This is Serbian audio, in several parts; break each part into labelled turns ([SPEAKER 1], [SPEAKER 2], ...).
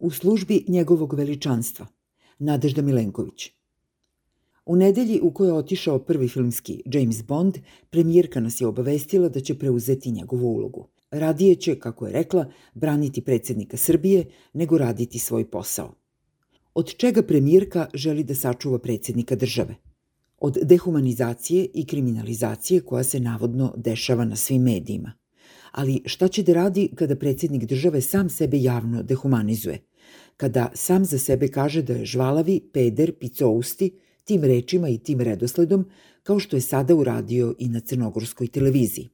[SPEAKER 1] u službi njegovog veličanstva, Nadežda Milenković. U nedelji u kojoj je otišao prvi filmski James Bond, premijerka nas je obavestila da će preuzeti njegovu ulogu. Radije će, kako je rekla, braniti predsednika Srbije nego raditi svoj posao. Od čega premijerka želi da sačuva predsednika države? Od dehumanizacije i kriminalizacije koja se navodno dešava na svim medijima. Ali šta će da radi kada predsednik države sam sebe javno dehumanizuje? Kada sam za sebe kaže da je žvalavi, peder, picousti, tim rečima i tim redosledom, kao što je sada uradio i na crnogorskoj televiziji.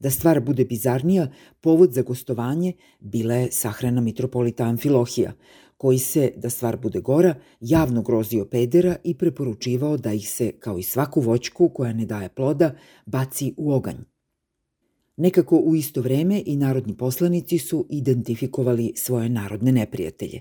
[SPEAKER 1] Da stvar bude bizarnija, povod za gostovanje bila je sahrana mitropolita Amfilohija, koji se, da stvar bude gora, javno grozio pedera i preporučivao da ih se, kao i svaku voćku koja ne daje ploda, baci u oganj. Nekako u isto vreme i narodni poslanici su identifikovali svoje narodne neprijatelje.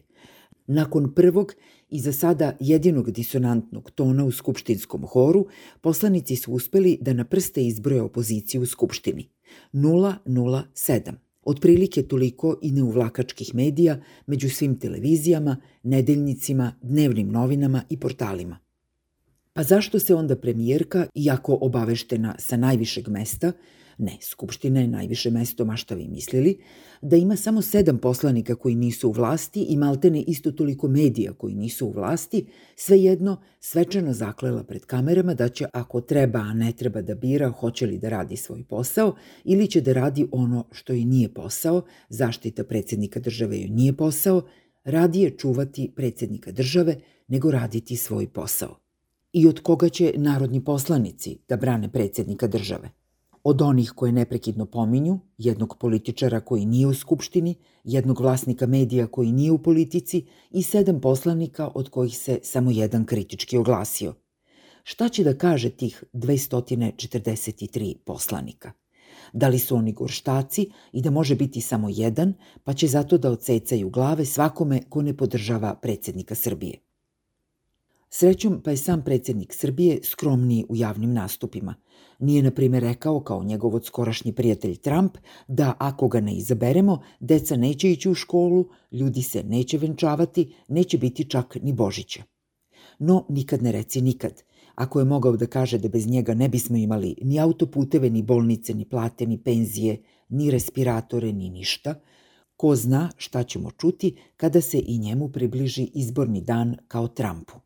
[SPEAKER 1] Nakon prvog i za sada jedinog disonantnog tona u skupštinskom horu, poslanici su uspeli da na prste izbroje opoziciju u skupštini. 007. Otprilike toliko i neuvlakačkih medija među svim televizijama, nedeljnicima, dnevnim novinama i portalima. Pa zašto se onda premijerka, iako obaveštena sa najvišeg mesta, Ne, Skupština je najviše mesto, ma šta vi mislili, da ima samo sedam poslanika koji nisu u vlasti i maltene isto toliko medija koji nisu u vlasti, svejedno svečano zaklela pred kamerama da će ako treba, a ne treba da bira hoće li da radi svoj posao ili će da radi ono što i nije posao, zaštita predsednika države joj nije posao, radije čuvati predsednika države nego raditi svoj posao. I od koga će narodni poslanici da brane predsednika države? od onih koje neprekidno pominju, jednog političara koji nije u skupštini, jednog vlasnika medija koji nije u politici i sedam poslanika od kojih se samo jedan kritički oglasio. Šta će da kaže tih 243 poslanika? Da li su oni gorštaci i da može biti samo jedan, pa će zato da ocecaju glave svakome ko ne podržava predsednika Srbije? Srećom pa je sam predsednik Srbije skromniji u javnim nastupima. Nije, na primjer, rekao kao njegov odskorašnji prijatelj Trump da ako ga ne izaberemo, deca neće ići u školu, ljudi se neće venčavati, neće biti čak ni Božića. No, nikad ne reci nikad. Ako je mogao da kaže da bez njega ne bismo imali ni autoputeve, ni bolnice, ni plate, ni penzije, ni respiratore, ni ništa, ko zna šta ćemo čuti kada se i njemu približi izborni dan kao Trumpu.